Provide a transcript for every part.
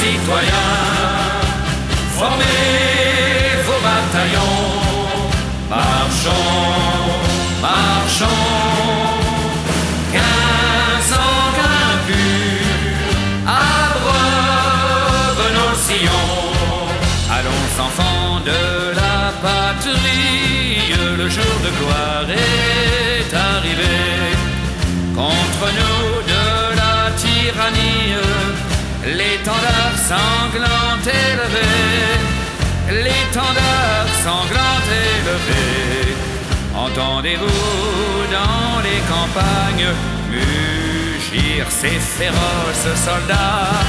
citoyens, formez vos bataillons, marchons, marchons. Quinze ans grimpus, abreuvent nos sillons. Allons enfants de la patrie, le jour de gloire est arrivé. Contre nous de la tyrannie, l'étendard sanglant élevé, l'étendard sanglant élevé. Entendez-vous dans les campagnes mugir ces féroces soldats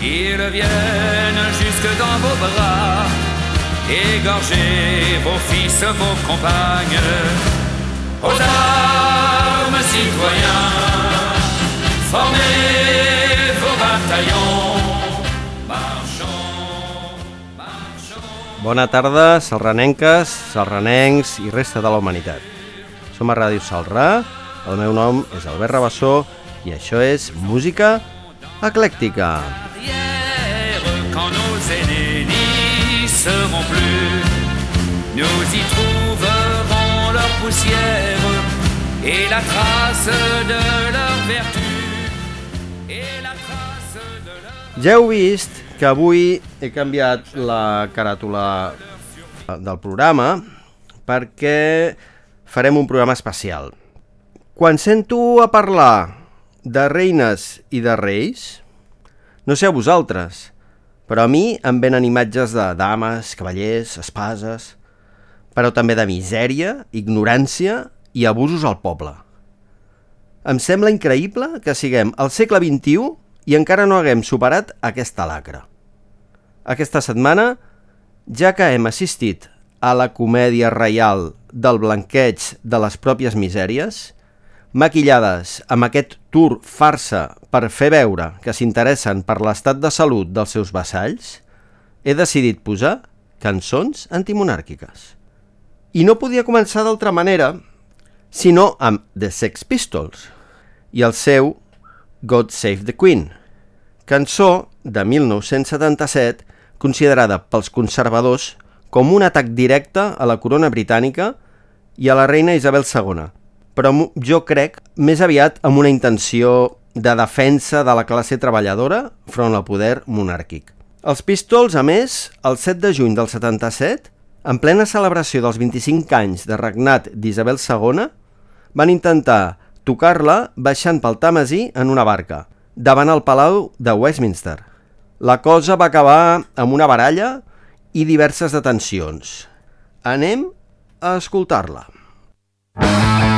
Ils viennent jusque dans vos bras, égorger vos fils, vos compagnes. Aux armes, citoyens, formez Bona tarda, salranenques, salranencs i resta de la humanitat. Som a Ràdio Salrà, el meu nom és Albert Rabassó i això és Música Eclèctica. quand nos aînés n'y seront plus. Nous y trouverons leur poussière et la trace de leur vertu. Ja heu vist que avui he canviat la caràtula del programa perquè farem un programa especial. Quan sento a parlar de reines i de reis, no sé a vosaltres, però a mi em venen imatges de dames, cavallers, espases, però també de misèria, ignorància i abusos al poble. Em sembla increïble que siguem al segle XXI i encara no haguem superat aquesta lacra. Aquesta setmana, ja que hem assistit a la comèdia reial del blanqueig de les pròpies misèries, maquillades amb aquest tour farsa per fer veure que s'interessen per l'estat de salut dels seus vassalls, he decidit posar cançons antimonàrquiques. I no podia començar d'altra manera sinó amb The Sex Pistols i el seu God Save the Queen, cançó de 1977 considerada pels conservadors com un atac directe a la corona britànica i a la reina Isabel II, però jo crec més aviat amb una intenció de defensa de la classe treballadora front al poder monàrquic. Els Pistols, a més, el 7 de juny del 77, en plena celebració dels 25 anys de regnat d'Isabel II, van intentar tocar-la baixant pel Tàmesi en una barca, davant el Palau de Westminster. La cosa va acabar amb una baralla i diverses detencions. Anem a escoltar-la. God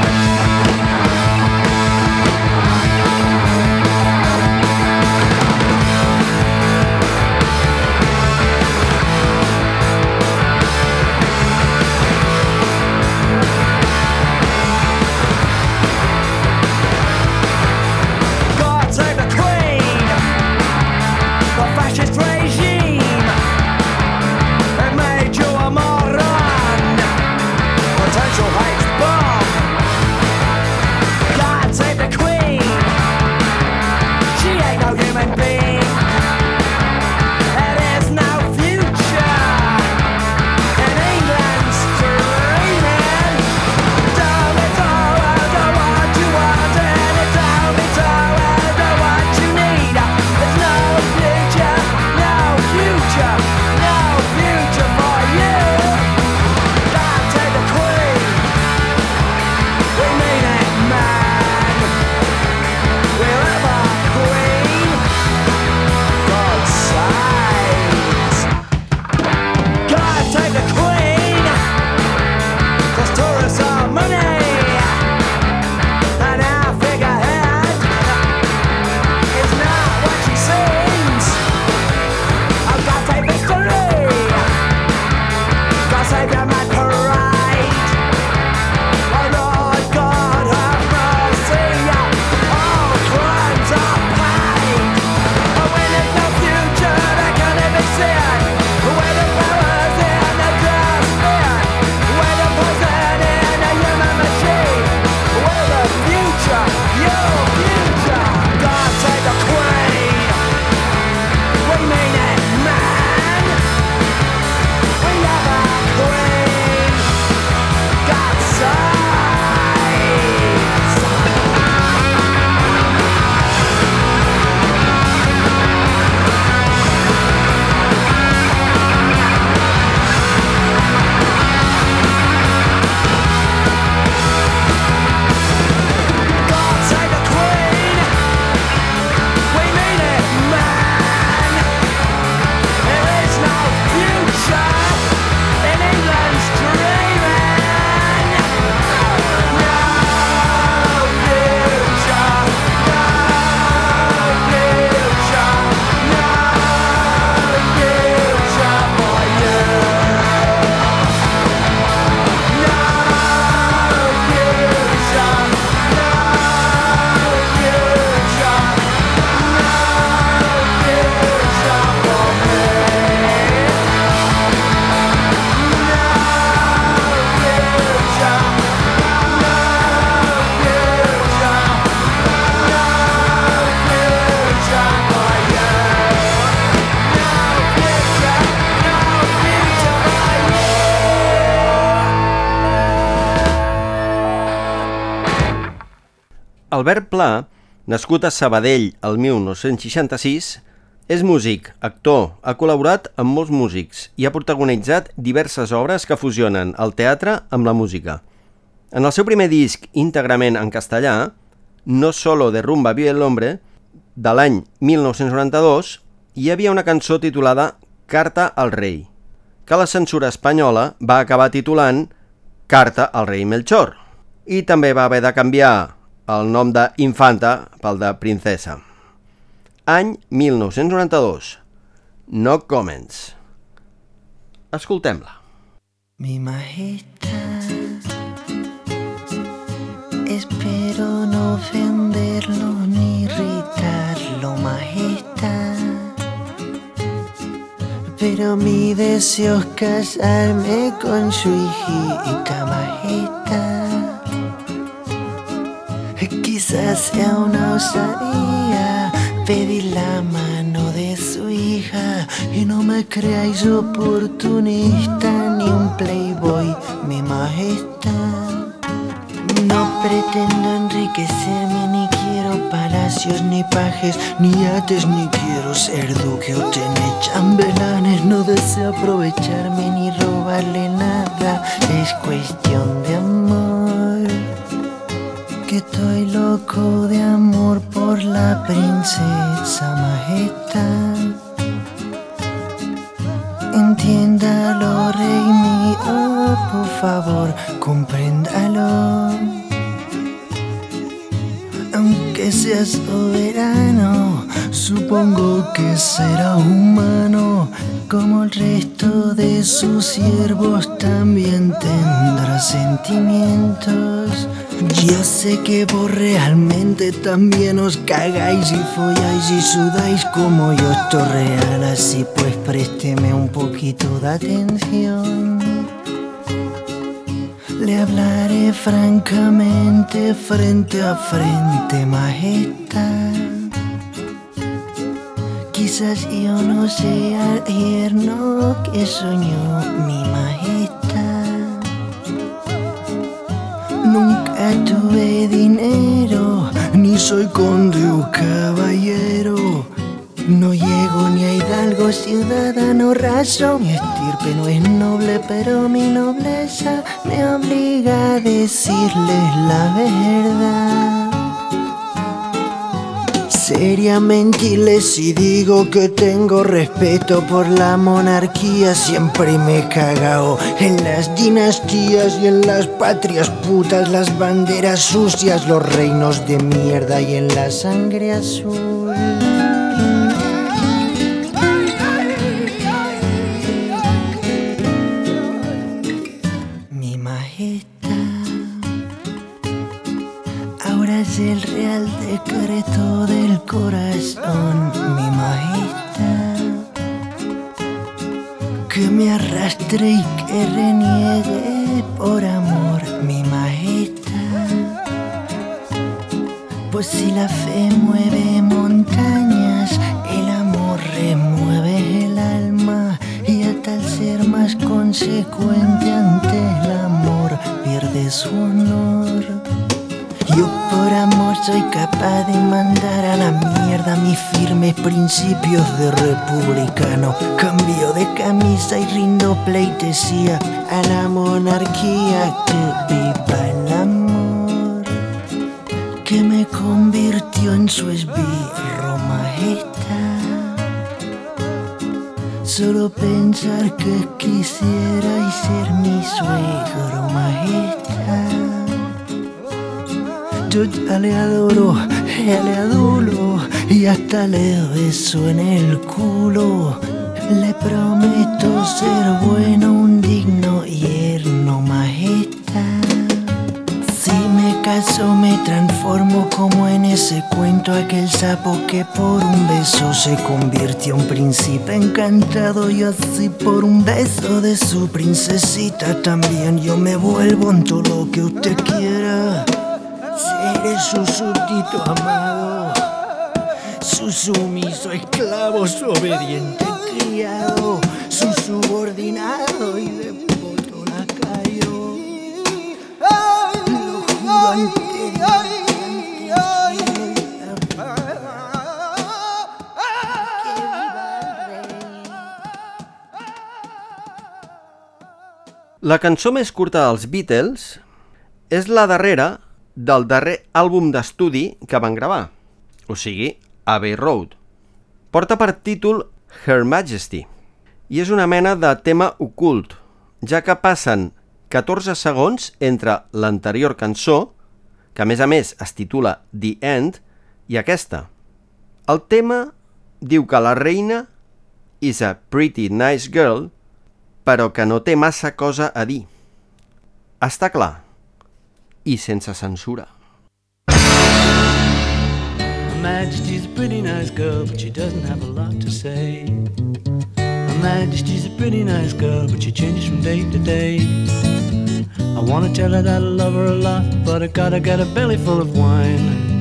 Albert Pla, nascut a Sabadell el 1966, és músic, actor, ha col·laborat amb molts músics i ha protagonitzat diverses obres que fusionen el teatre amb la música. En el seu primer disc íntegrament en castellà, No solo de rumba vive el hombre, de l'any 1992, hi havia una cançó titulada Carta al rei, que la censura espanyola va acabar titulant Carta al rei Melchor, i també va haver de canviar el nom d'Infanta pel de Princesa. Any 1992. No comments. Escoltem-la. Mi majestad, espero no ofenderlo ni irritarlo, majestad. Pero mi deseo es casarme con su hijita, majestad. Quizás sea una osadía pedir la mano de su hija y no me creáis oportunista ni un playboy, mi majestad. No pretendo enriquecerme ni quiero palacios ni pajes ni yates ni quiero ser duque o tener chambelanes. No deseo aprovecharme ni robarle nada, es cuestión de amor. Que estoy loco de amor por la princesa majestad. Entiéndalo, rey mío, por favor, compréndalo. Aunque sea soberano, supongo que será humano. Como el resto de sus siervos también tendrá sentimientos. Yo sé que vos realmente también os cagáis y folláis y sudáis como yo esto real, así pues présteme un poquito de atención. Le hablaré francamente frente a frente, majestad. Quizás yo no sea el yerno que soñó mi majestad. Tuve dinero, ni soy conde o caballero. No llego ni a hidalgo, ciudadano raso. Mi estirpe no es noble, pero mi nobleza me obliga a decirles la verdad. Sería mentirles si digo que tengo respeto por la monarquía. Siempre me he cagao en las dinastías y en las patrias putas, las banderas sucias, los reinos de mierda y en la sangre azul. Arrastre y que reniegue por amor, mi majestad. Pues si la fe mueve montañas, el amor remueve el alma. Y a tal ser más consecuente ante el amor, pierde su honor. Por amor soy capaz de mandar a la mierda mis firmes principios de republicano. Cambio de camisa y rindo pleitesía a la monarquía que viva el amor. Que me convirtió en su esbirro majestad. Solo pensar que quisierais ser mi suegro majestad. Yo ya le adoro, ya le adulo y hasta le beso en el culo. Le prometo ser bueno, un digno yerno majestad. Si me caso me transformo como en ese cuento aquel sapo que por un beso se convirtió en príncipe encantado y así por un beso de su princesita también yo me vuelvo en todo lo que usted quiera. Seré su súbdito amado, su sumiso esclavo, su obediente criado, su subordinado y devoto lacayo. Lo juro La cançó més curta dels Beatles és la darrera del darrer àlbum d'estudi que van gravar, o sigui, Abbey Road. Porta per títol Her Majesty i és una mena de tema ocult, ja que passen 14 segons entre l'anterior cançó, que a més a més es titula The End, i aquesta. El tema diu que la reina is a pretty nice girl, però que no té massa cosa a dir. Està clar. I sense censura. Majesty's a pretty nice girl, but she doesn't have a lot to say. Her Majesty's a pretty nice girl, but she changes from day to day. I wanna tell her that I love her a lot, but I gotta get a belly full of wine.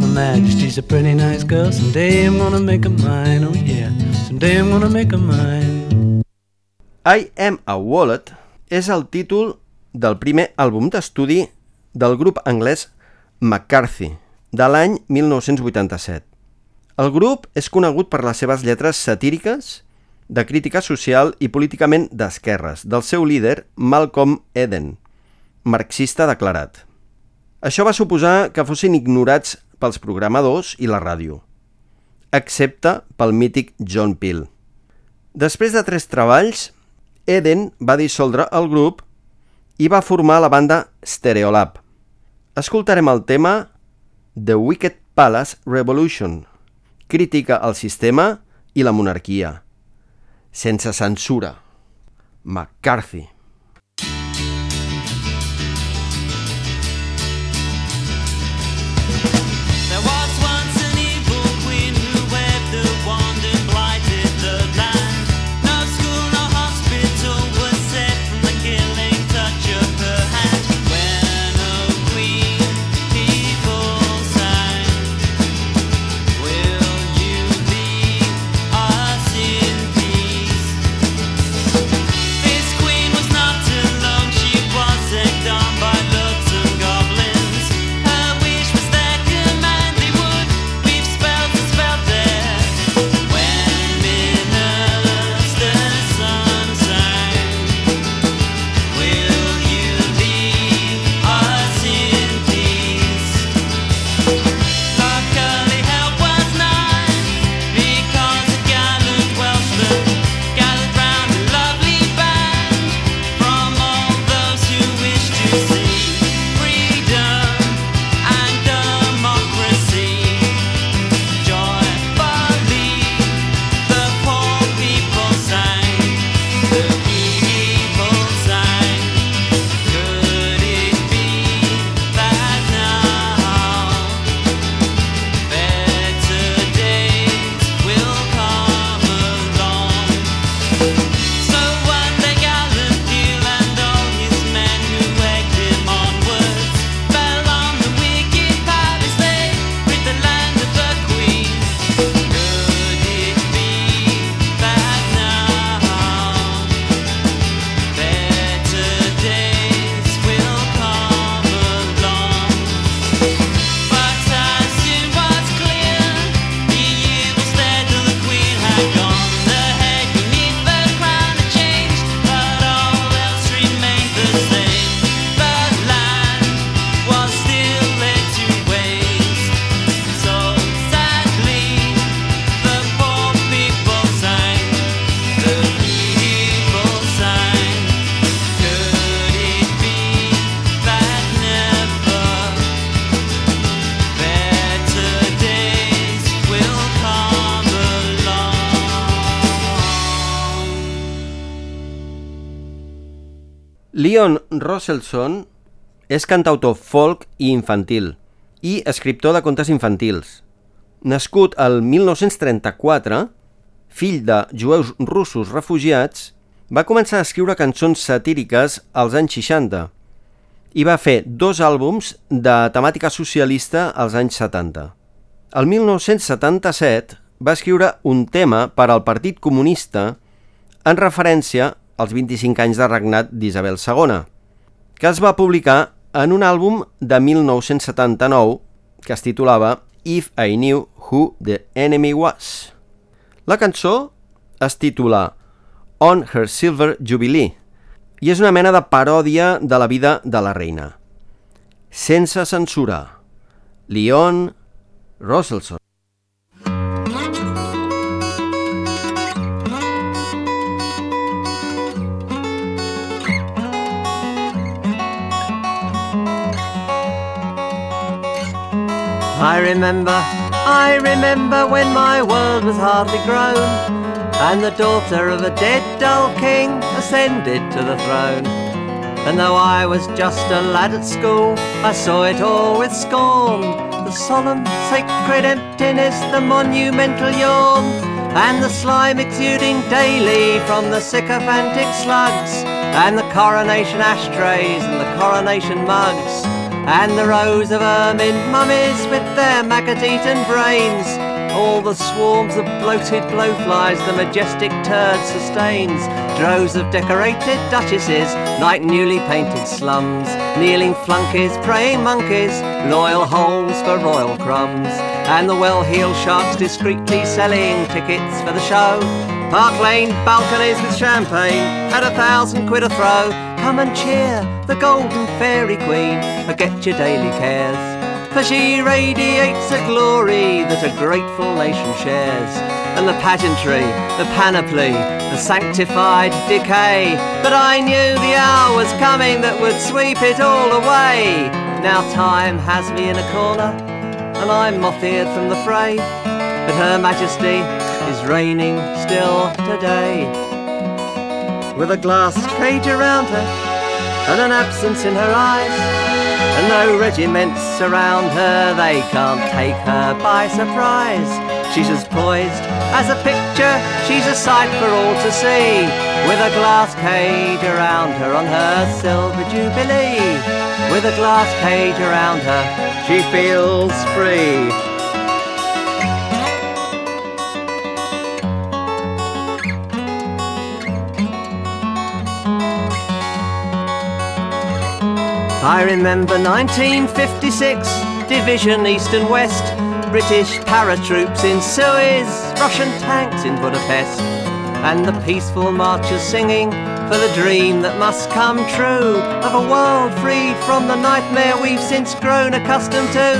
Her Majesty's a pretty nice girl, someday I'm gonna make her mine, oh yeah, someday I'm gonna make her mine. I Am a Wallet és el títol del primer àlbum d'estudi del grup anglès McCarthy, de l'any 1987. El grup és conegut per les seves lletres satíriques, de crítica social i políticament d'esquerres, del seu líder Malcolm Eden, marxista declarat. Això va suposar que fossin ignorats pels programadors i la ràdio, excepte pel mític John Peel. Després de tres treballs, Eden va dissoldre el grup i va formar la banda Stereolab. Escoltarem el tema The Wicked Palace Revolution, crítica al sistema i la monarquia. Sense censura. McCarthy. Leon Rosselson és cantautor folk i infantil i escriptor de contes infantils. Nascut al 1934, fill de jueus russos refugiats, va començar a escriure cançons satíriques als anys 60 i va fer dos àlbums de temàtica socialista als anys 70. El 1977 va escriure un tema per al Partit Comunista en referència als 25 anys de regnat d'Isabel II, que es va publicar en un àlbum de 1979 que es titulava If I Knew Who the Enemy Was. La cançó es titula On Her Silver Jubilee, i és una mena de paròdia de la vida de la reina. Sense censura. Leon Rosselson. I remember, I remember when my world was hardly grown, and the daughter of a dead dull king ascended to the throne. And though I was just a lad at school, I saw it all with scorn. The solemn, sacred emptiness, the monumental yawn, and the slime exuding daily from the sycophantic slugs, and the coronation ashtrays and the coronation mugs, and the rows of ermine mummies with their maggot-eaten brains, all the swarms of bloated blowflies the majestic turd sustains, droves of decorated duchesses, like newly painted slums, kneeling flunkies, praying monkeys, loyal holes for royal crumbs, and the well-heeled sharks discreetly selling tickets for the show. Park Lane balconies with champagne at a thousand quid a throw. Come and cheer the golden fairy queen, forget your daily cares. For she radiates a glory that a grateful nation shares. And the pageantry, the panoply, the sanctified decay. But I knew the hour was coming that would sweep it all away. Now time has me in a corner, and I'm moth-eared from the fray. But Her Majesty is reigning still today. With a glass cage around her, and an absence in her eyes. And no regiments surround her, they can't take her by surprise. She's as poised as a picture, she's a sight for all to see. With a glass cage around her on her silver jubilee. With a glass cage around her, she feels free. I remember 1956, Division East and West, British paratroops in Suez, Russian tanks in Budapest, and the peaceful marchers singing for the dream that must come true of a world freed from the nightmare we've since grown accustomed to.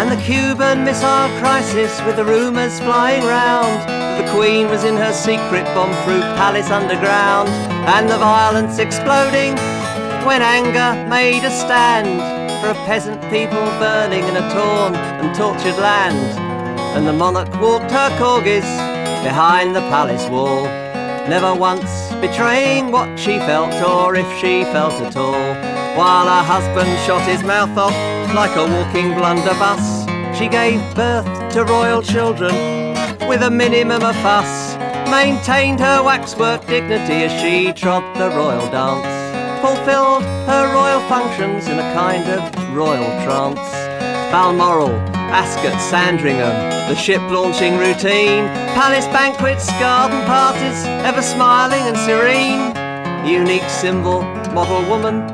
And the Cuban Missile Crisis with the rumours flying round. The Queen was in her secret bomb-proof palace underground. And the violence exploding when anger made a stand for a peasant people burning in a torn and tortured land. And the monarch walked her corgis behind the palace wall, never once betraying what she felt or if she felt at all. While her husband shot his mouth off like a walking blunderbuss, she gave birth to royal children with a minimum of fuss. Maintained her waxwork dignity as she trod the royal dance fulfilled her royal functions in a kind of royal trance. Balmoral, Ascot, Sandringham, the ship launching routine, palace banquets, garden parties, ever smiling and serene. Unique symbol, model woman,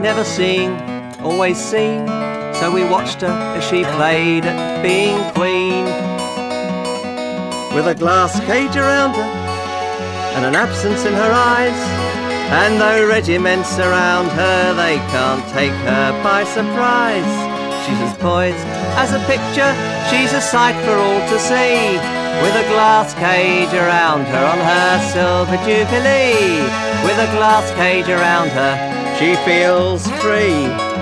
never seen, always seen. So we watched her as she played at being queen. With a glass cage around her and an absence in her eyes. And though regiments surround her, they can't take her by surprise. She's as poised as a picture, she's a sight for all to see. With a glass cage around her on her silver jubilee. With a glass cage around her, she feels free.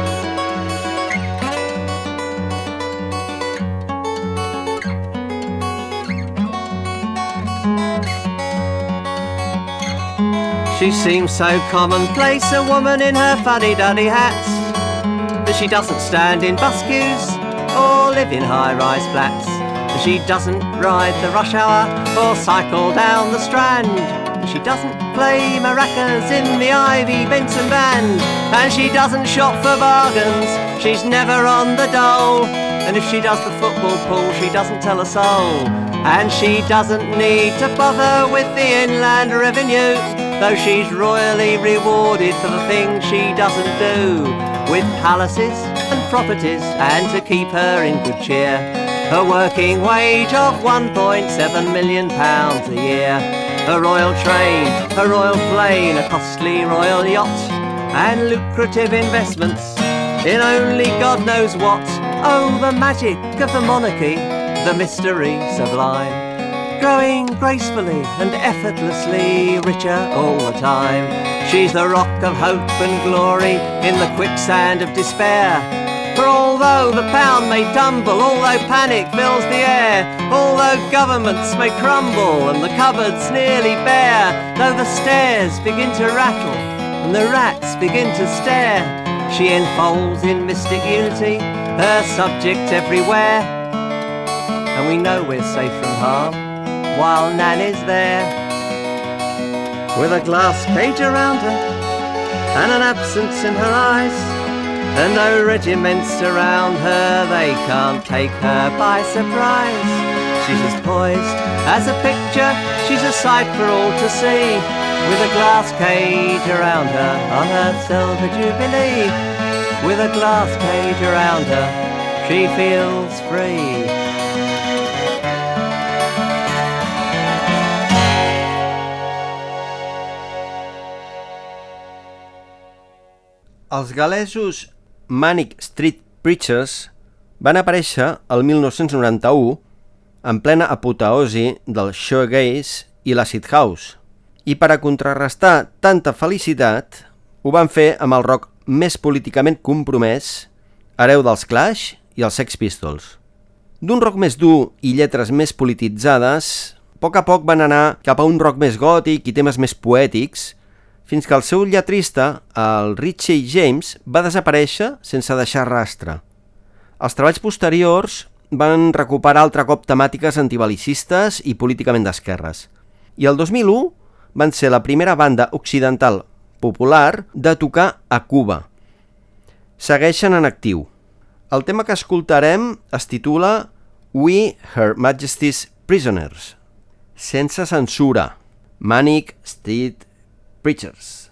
She seems so commonplace, a woman in her fuddy-duddy hats. But she doesn't stand in bus queues or live in high-rise flats. She doesn't ride the rush hour or cycle down the strand. She doesn't play maracas in the Ivy Benson band. And she doesn't shop for bargains, she's never on the dole. And if she does the football pool, she doesn't tell a soul. And she doesn't need to bother with the inland revenue, though she's royally rewarded for the things she doesn't do. With palaces and properties, and to keep her in good cheer, her working wage of 1.7 million pounds a year. a royal train, a royal plane, a costly royal yacht, and lucrative investments in only God knows what. Oh, the magic of the monarchy, the mystery sublime. Growing gracefully and effortlessly richer all the time. She's the rock of hope and glory in the quicksand of despair. For although the pound may tumble, although panic fills the air, although governments may crumble and the cupboards nearly bare, though the stairs begin to rattle and the rats begin to stare, she enfolds in mystic unity her subjects everywhere. And we know we're safe from harm while Nanny's there. With a glass cage around her and an absence in her eyes. And no regiments surround her, they can't take her by surprise. She's as poised as a picture, she's a sight for all to see. With a glass cage around her on her silver jubilee. With a glass cage around her, she feels free. Els galesos Manic Street Preachers van aparèixer el 1991 en plena apoteosi del shoegaze i l'acid house. I per a contrarrestar tanta felicitat, ho van fer amb el rock més políticament compromès, hereu dels Clash i els Sex Pistols. D'un rock més dur i lletres més polititzades, a poc a poc van anar cap a un rock més gòtic i temes més poètics, fins que el seu lletrista, el Richie James, va desaparèixer sense deixar rastre. Els treballs posteriors van recuperar altre cop temàtiques antibalicistes i políticament d'esquerres. I el 2001 van ser la primera banda occidental popular de tocar a Cuba. Segueixen en actiu. El tema que escoltarem es titula We, Her Majesty's Prisoners. Sense censura. Manic Street Preachers.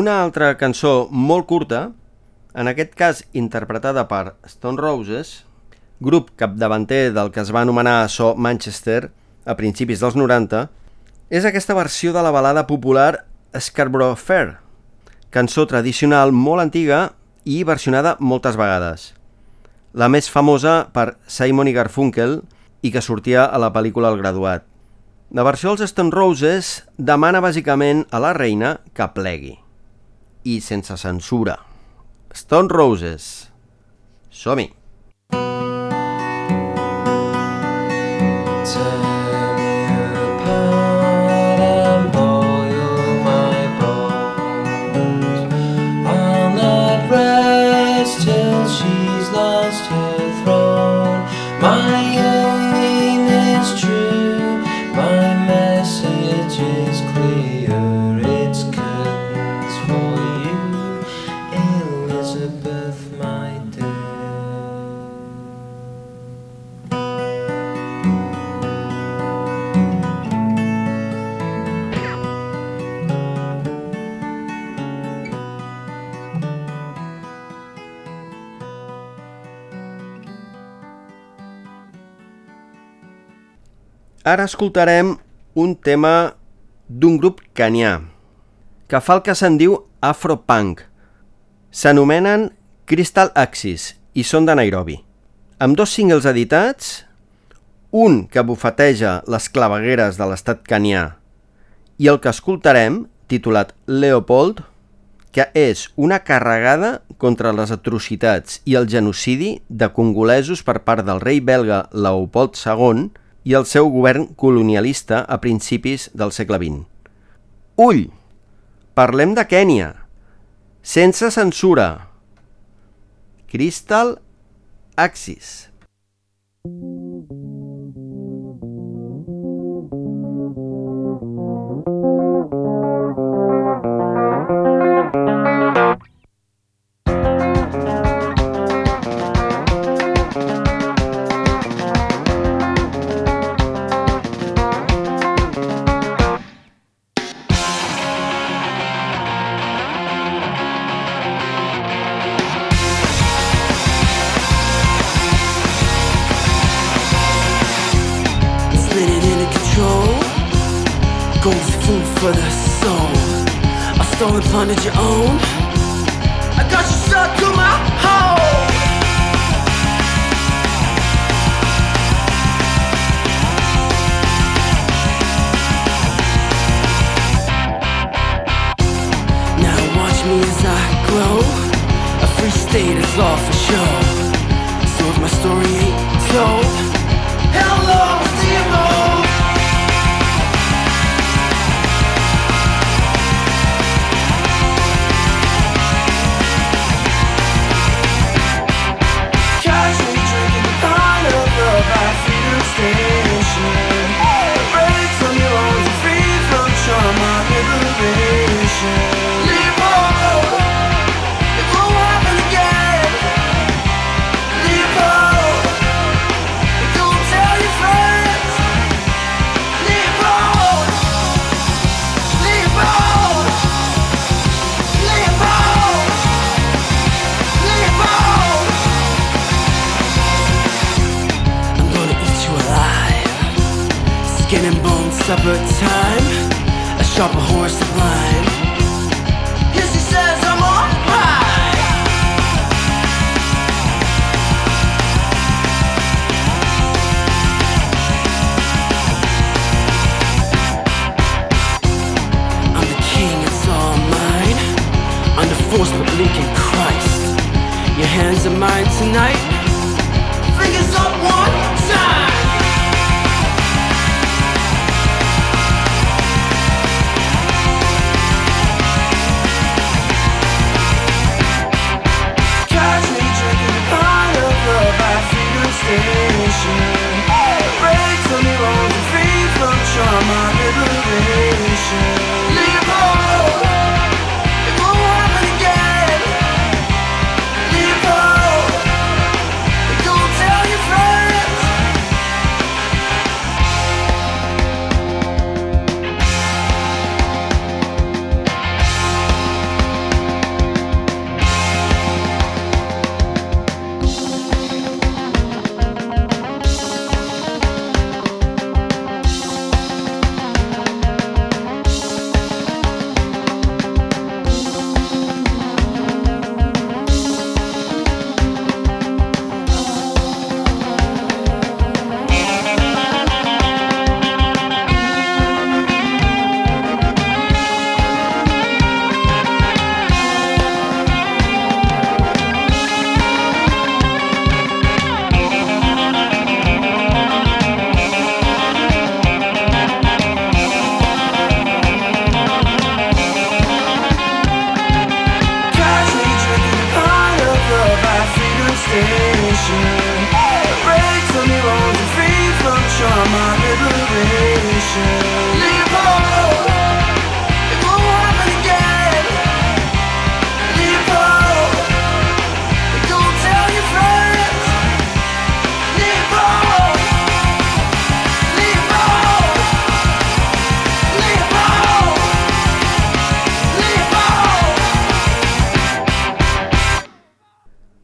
Una altra cançó molt curta, en aquest cas interpretada per Stone Roses, grup capdavanter del que es va anomenar So Manchester a principis dels 90, és aquesta versió de la balada popular Scarborough Fair, cançó tradicional molt antiga i versionada moltes vegades. La més famosa per Simon i Garfunkel i que sortia a la pel·lícula El graduat. La versió dels Stone Roses demana bàsicament a la reina que plegui. I sense censura. Stone Roses. Som-hi! I'll Ara escoltarem un tema d'un grup canià, que fa el que se'n diu Afropunk. S'anomenen Crystal Axis i són de Nairobi. Amb dos singles editats, un que bufeteja les clavegueres de l'estat canià i el que escoltarem, titulat Leopold, que és una carregada contra les atrocitats i el genocidi de congolesos per part del rei belga Leopold II i el seu govern colonialista a principis del segle XX. Ull! Parlem de Kènia. Sense censura. Crystal Axis. Spinning for the soul. A stolen plundered your own. I got you stuck to my hole. Now watch me as I grow. A free state is all for show.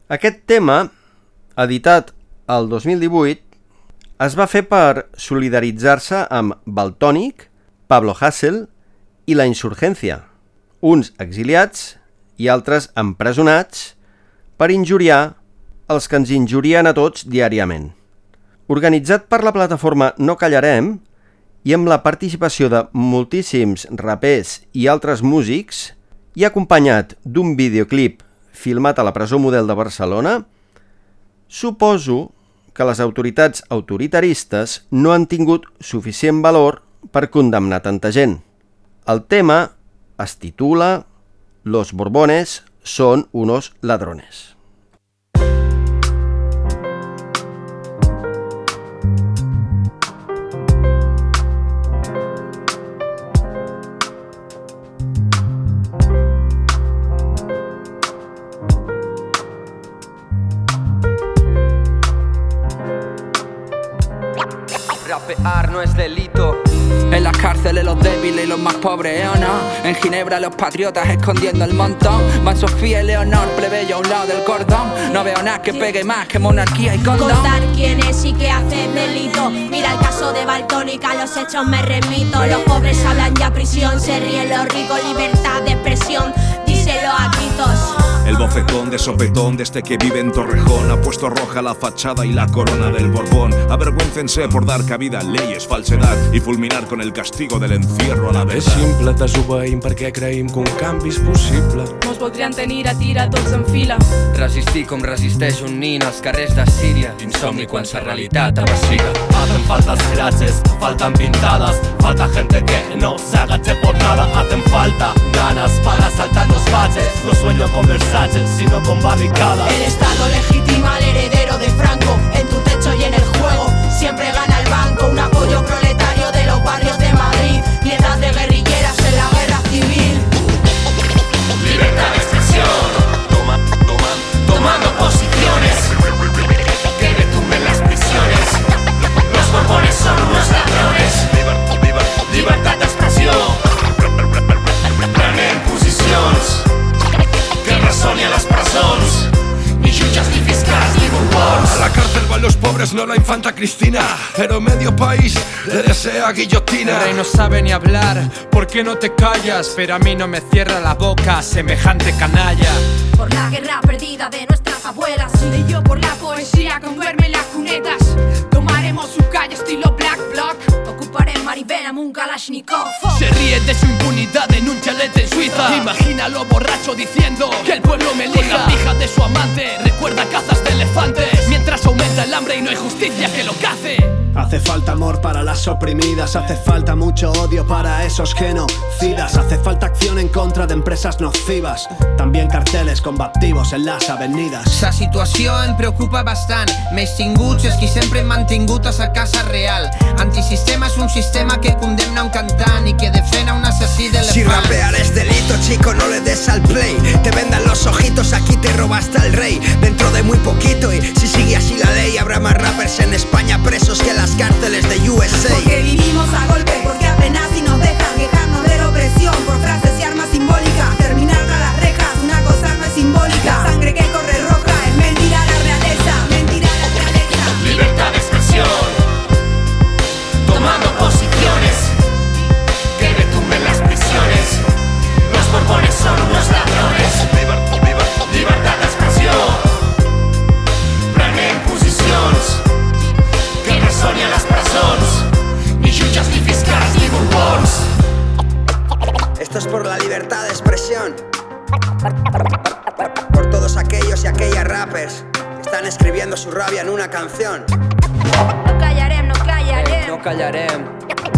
Aquest tema, editat el 2018, es va fer per solidaritzar-se amb Baltònic, Pablo Hassel i la Insurgència, uns exiliats i altres empresonats per injuriar els que ens injurien a tots diàriament. Organitzat per la plataforma No Callarem i amb la participació de moltíssims rapers i altres músics i acompanyat d'un videoclip filmat a la presó model de Barcelona, suposo que les autoritats autoritaristes no han tingut suficient valor per condemnar tanta gent. El tema es titula Los Borbones son unos ladrones. Rapear no es delito. En las cárceles los débiles y los más pobres, ¿eh o no? En Ginebra los patriotas escondiendo el montón. Van Sofía y Leonor, plebeyo a un lado del cordón. No veo nada que pegue más que monarquía y condón. Contar quién es y qué hace delito. Mira el caso de Baltónica, los hechos me remito. Los pobres hablan ya prisión, se ríen los ricos, libertad de expresión. Díselo a gritos. El bofetón de sopetón de este que vive en Torrejón ha puesto roja la fachada y la corona del Borbón. Avergüéncense por dar cabida a leyes, falsedad y fulminar con el castigo del encierro a la És vez. simple, desobeïm perquè creïm que un canvi és possible. Mos voldrien tenir a tira tots en fila. Resistir com resisteix un nin als carrers de Síria. Insomni quan sa realitat apassiga. Hacen faltas frases, faltan pintadas, falta gente que no se agache por nada, hacen falta ganas para saltar los baches, no sueño con versaces, sino con barricadas. El Estado legitima al heredero de Franco. En tu techo y en el juego siempre gana el banco. Un apoyo proletario de los barrios Expresión, tomando posiciones, que retumben las prisiones. Los borbones son unos ladrones. Libertad de expressió. Prenen posicions que resoni a les presons. A la cárcel van los pobres, no la infanta Cristina. Pero medio país le desea guillotina. El rey no sabe ni hablar, ¿por qué no te callas? Pero a mí no me cierra la boca semejante canalla. Por la guerra perdida de nuestras abuelas. Y yo por la poesía con duerme en las cunetas. Tomaremos su calle estilo Black Block. Ocuparé Maribel un Kalashnikov. Se ríe de su impunidad en un chalet en Suiza. Imagínalo borracho diciendo que el pueblo me elija. La pija de su amante recuerda cazas de elefantes. Mientras aumenta el hambre y no hay justicia que lo cace. Hace falta amor para las oprimidas, hace falta mucho odio para esos genocidas, hace falta acción en contra de empresas nocivas, también carteles combativos en las avenidas. Sa situació em preocupa bastant. Més tinguts és qui sempre hem mantingut a sa casa real. Antisistema és un sistema que condemna un cantant i que defena un assassí Si d'elefant. rapear es delito, chico, no le des al play. Te vendan los ojitos, aquí te roba hasta el rey. Dentro de muy poquito, y si sigue así la ley, habrá más rappers en España presos canción. No callarem, no callarem, No callarem.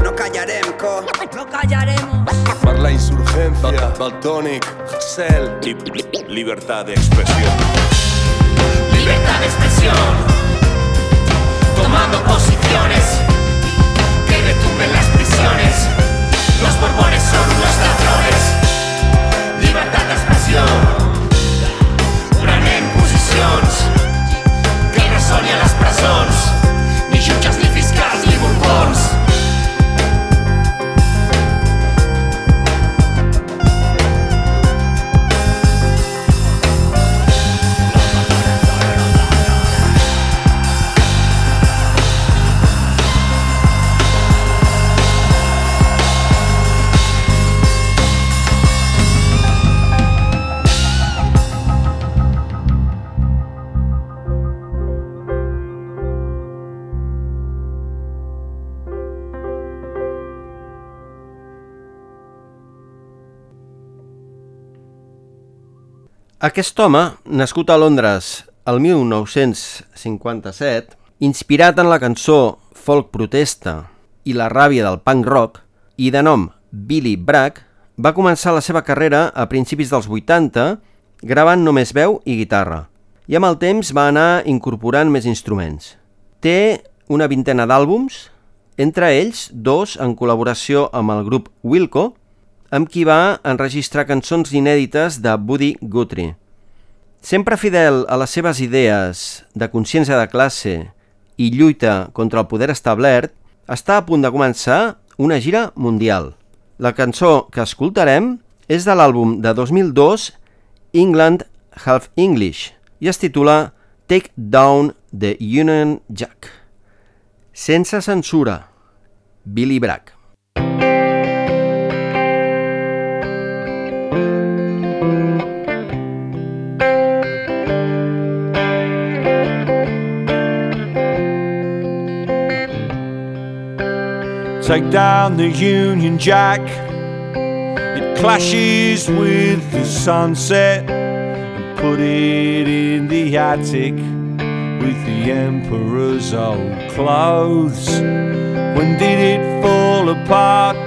No callarem, co. no callaremos. Per la insurgencia, Baltonic, Hassel y libertad de expresión. Libertad de expresión, tomando posiciones, que retumben las prisiones. Los borbones son unos ladrones. Libertad de expresión, prenen posicions, que a les Aquest home, nascut a Londres el 1957, inspirat en la cançó folk protesta i la ràbia del punk rock, i de nom Billy Bragg, va començar la seva carrera a principis dels 80 gravant només veu i guitarra, i amb el temps va anar incorporant més instruments. Té una vintena d'àlbums, entre ells dos en col·laboració amb el grup Wilco, amb qui va enregistrar cançons inèdites de Buddy Guthrie. Sempre fidel a les seves idees de consciència de classe i lluita contra el poder establert, està a punt de començar una gira mundial. La cançó que escoltarem és de l'àlbum de 2002 England Half English i es titula Take Down the Union Jack. Sense censura, Billy Bragg. Take down the Union Jack. It clashes with the sunset. And put it in the attic with the Emperor's old clothes. When did it fall apart?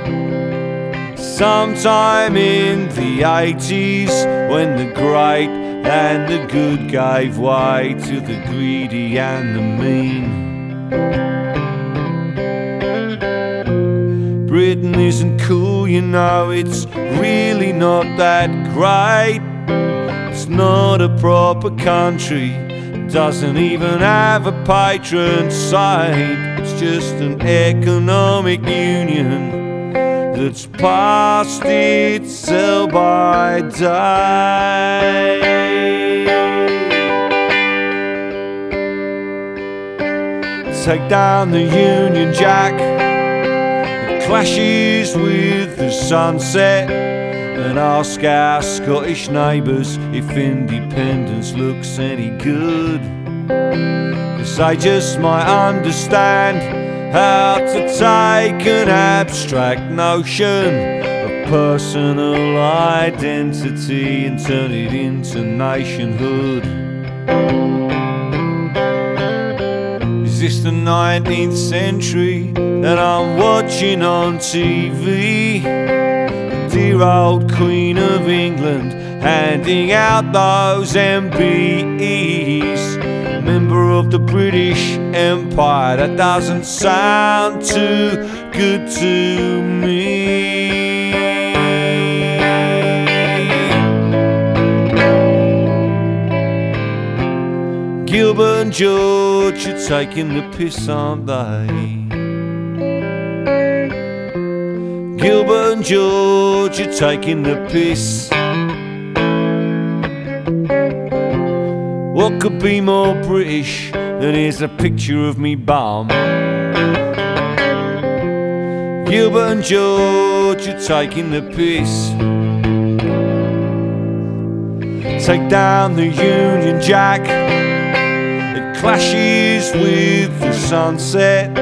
Sometime in the 80s when the great and the good gave way to the greedy and the mean. Britain isn't cool, you know, it's really not that great. It's not a proper country, doesn't even have a patron saint. It's just an economic union that's past its sell by day. Take down the Union Jack clashes with the sunset and ask our Scottish neighbours if independence looks any good. Cause they just might understand how to take an abstract notion of personal identity and turn it into nationhood. Is this the 19th century that I'm watching on TV? The dear old Queen of England handing out those MBEs. Member of the British Empire, that doesn't sound too good to me. Gilbert and George are taking the piss, aren't they? Gilbert and George are taking the piss. What could be more British than here's a picture of me bum? Gilbert and George are taking the piss. Take down the Union Jack it clashes with the sunset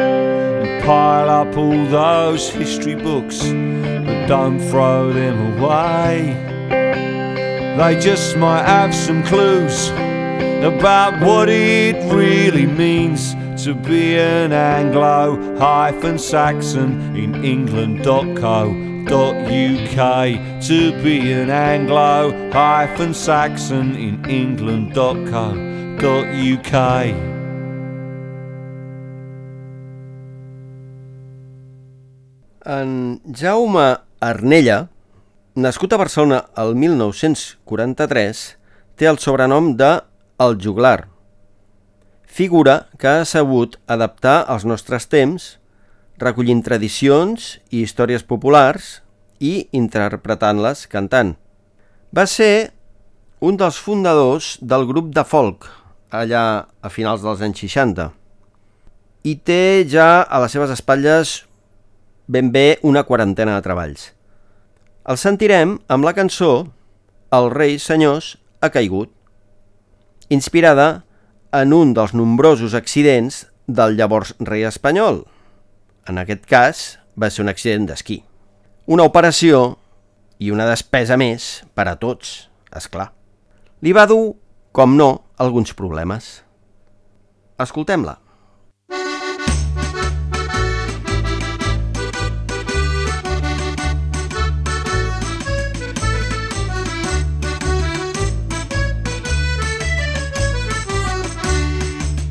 pile up all those history books, but don't throw them away. They just might have some clues about what it really means to be an Anglo hyphen Saxon in England.co.uk. To be an Anglo hyphen Saxon in England.co.uk. En Jaume Arnella, nascut a Barcelona el 1943, té el sobrenom de El Juglar, figura que ha sabut adaptar als nostres temps, recollint tradicions i històries populars i interpretant-les cantant. Va ser un dels fundadors del grup de folk, allà a finals dels anys 60, i té ja a les seves espatlles ben bé una quarantena de treballs. El sentirem amb la cançó El rei senyors ha caigut, inspirada en un dels nombrosos accidents del llavors rei espanyol. En aquest cas va ser un accident d'esquí. Una operació i una despesa més per a tots, és clar. li va dur, com no, alguns problemes. Escoltem-la.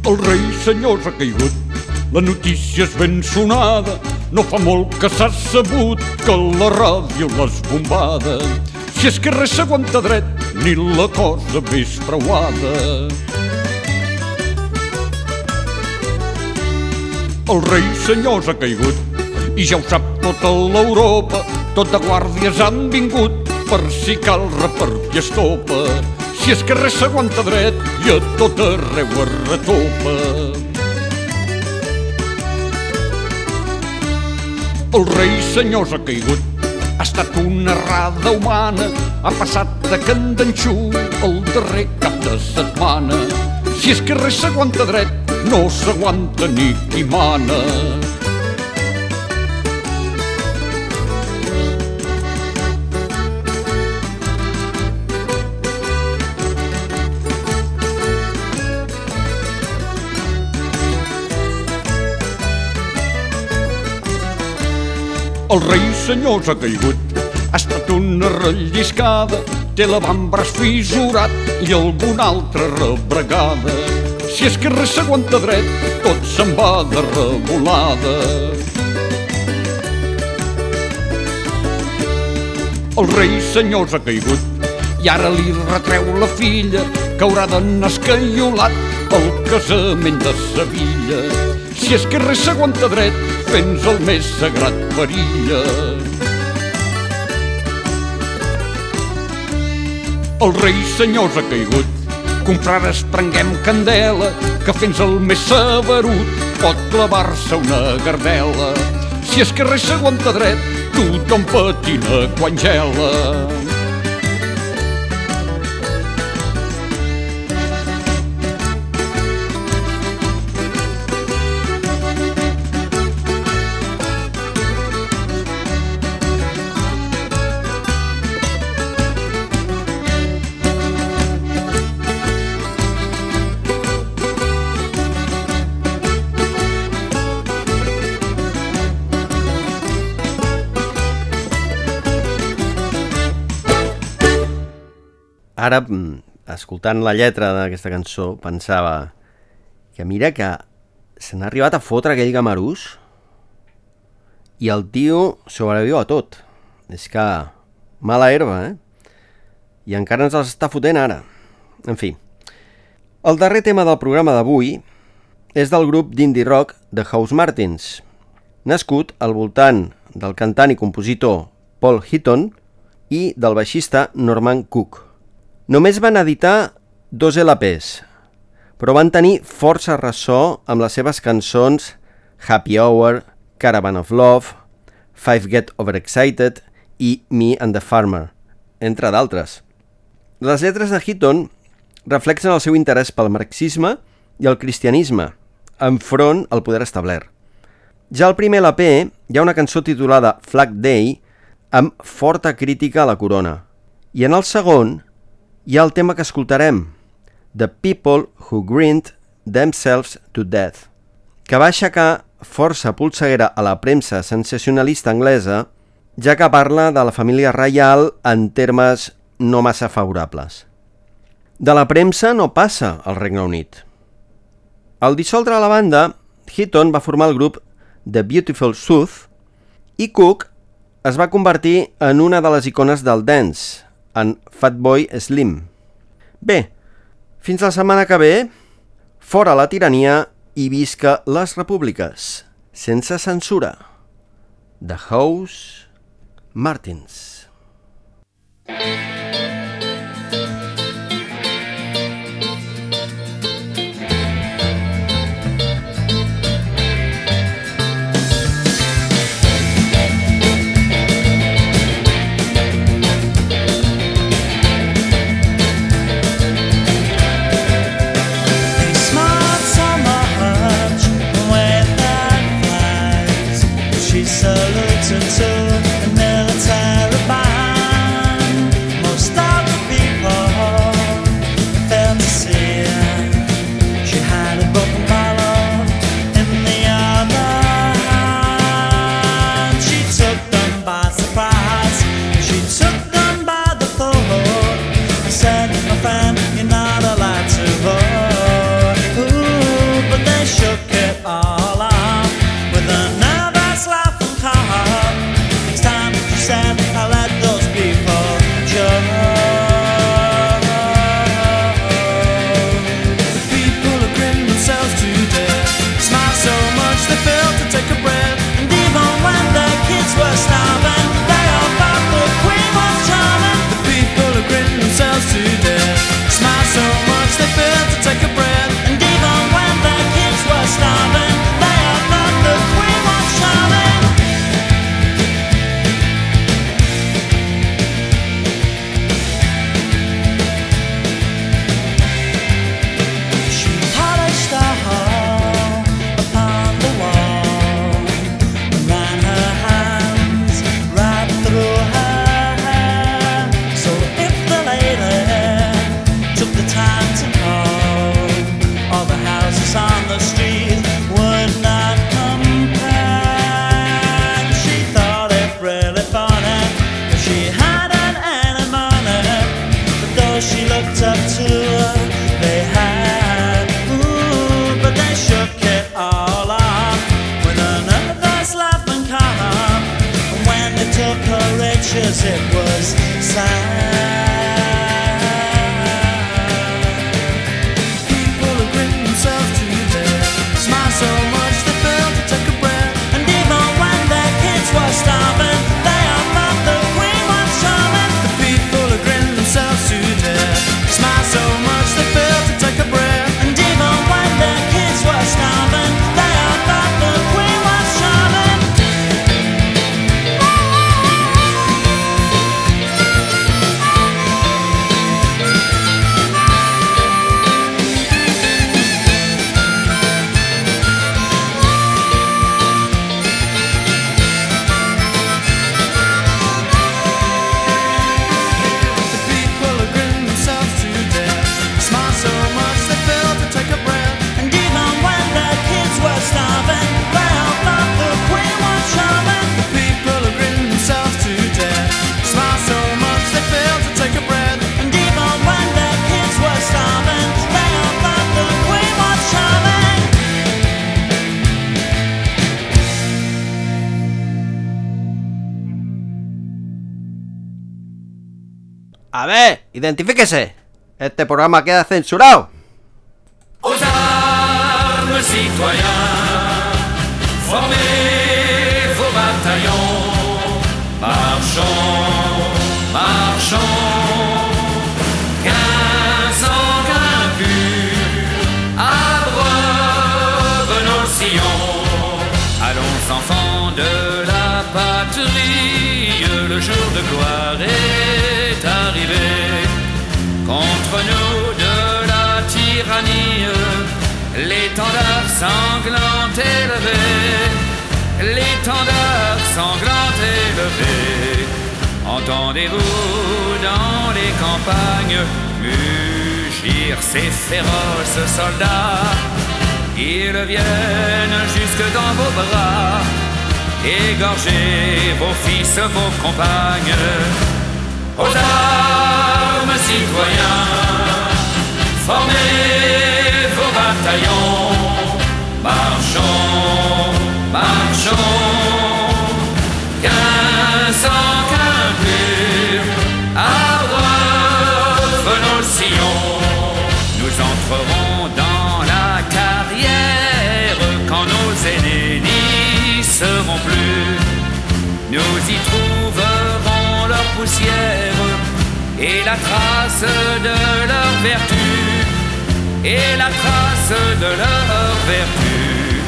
El rei senyors ha caigut, la notícia és ben sonada, no fa molt que s'ha sabut que la ràdio l'has bombada. Si és que res s'aguanta dret, ni la cosa més preuada. El rei senyors ha caigut i ja ho sap tota l'Europa, tota guàrdies han vingut per si cal repartir estopa. Si és que res s'aguanta dret i a tot arreu es retopa. El rei senyors ha caigut, ha estat una errada humana, ha passat de candanxú el darrer cap de setmana. Si és que res s'aguanta dret, no s'aguanta ni qui mana. El rei senyors ha caigut, ha estat una relliscada, té l'avantbraç fissurat i alguna altra rebregada. Si és que res s'aguanta dret, tot se'n va de revolada. El rei senyors ha caigut i ara li retreu la filla que haurà d'anar escaiolat al casament de Sevilla. Si és que res s'aguanta dret, fent el més sagrat perilla. El rei senyors ha caigut, confrares prenguem candela, que fent el més saberut pot clavar-se una gardela. Si és que res s'aguanta dret, tothom patina quan gela. Ara, mm, escoltant la lletra d'aquesta cançó, pensava que mira que se n'ha arribat a fotre aquell gamarús i el tio sobreviu a tot. És que mala herba, eh? I encara ens els està fotent ara. En fi. El darrer tema del programa d'avui és del grup d'indie rock The House Martins, nascut al voltant del cantant i compositor Paul Hitton i del baixista Norman Cook. Només van editar dos LPs, però van tenir força ressò amb les seves cançons Happy Hour, Caravan of Love, Five Get Overexcited i Me and the Farmer, entre d'altres. Les lletres de Hitton reflexen el seu interès pel marxisme i el cristianisme, enfront al poder establert. Ja al primer LP hi ha una cançó titulada Flag Day amb forta crítica a la corona. I en el segon hi ha el tema que escoltarem, The People Who Grinned Themselves to Death, que va aixecar força polseguera a la premsa sensacionalista anglesa, ja que parla de la família reial en termes no massa favorables. De la premsa no passa al Regne Unit. Al dissoldre la banda, Hitton va formar el grup The Beautiful South i Cook es va convertir en una de les icones del dance, en Fatboy Slim. Bé, fins la setmana que ve, fora la tirania i visca les repúbliques, sense censura. The House Martins. Smart identifíquese. Este programa queda censurado. Aux sanglant élevé, l'étendard sanglant élevé. Entendez-vous dans les campagnes mugir ces féroces soldats Ils viennent jusque dans vos bras, égorger vos fils, vos compagnes. Aux armes citoyens, formez vos bataillons, marchons, marchons, qu'un sang, qu'un pur, abreuve nos sillons. Nous entrerons dans la carrière quand nos aînés n'y seront plus. Nous y trouverons leur poussière et la trace de leur vertu, et la trace de leur vertu,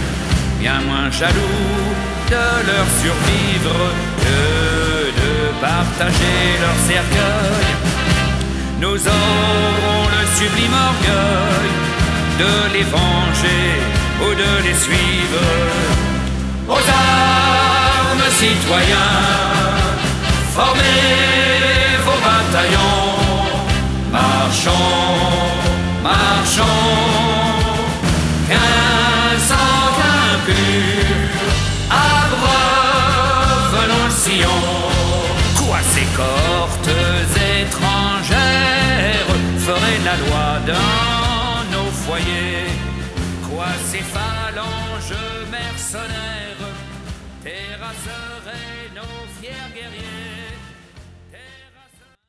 bien moins jaloux de leur survivre que de partager leur cercueil. Nous aurons le sublime orgueil de les venger ou de les suivre. Aux armes citoyens, formez vos bataillons, marchons, marchons, qu'un sang, qu'un pur, abreuve nos sillons. Quoi ces cohortes étrangères feraient la loi dans nos foyers Quoi ces phalanges mercenaires terrasseraient nos fiers guerriers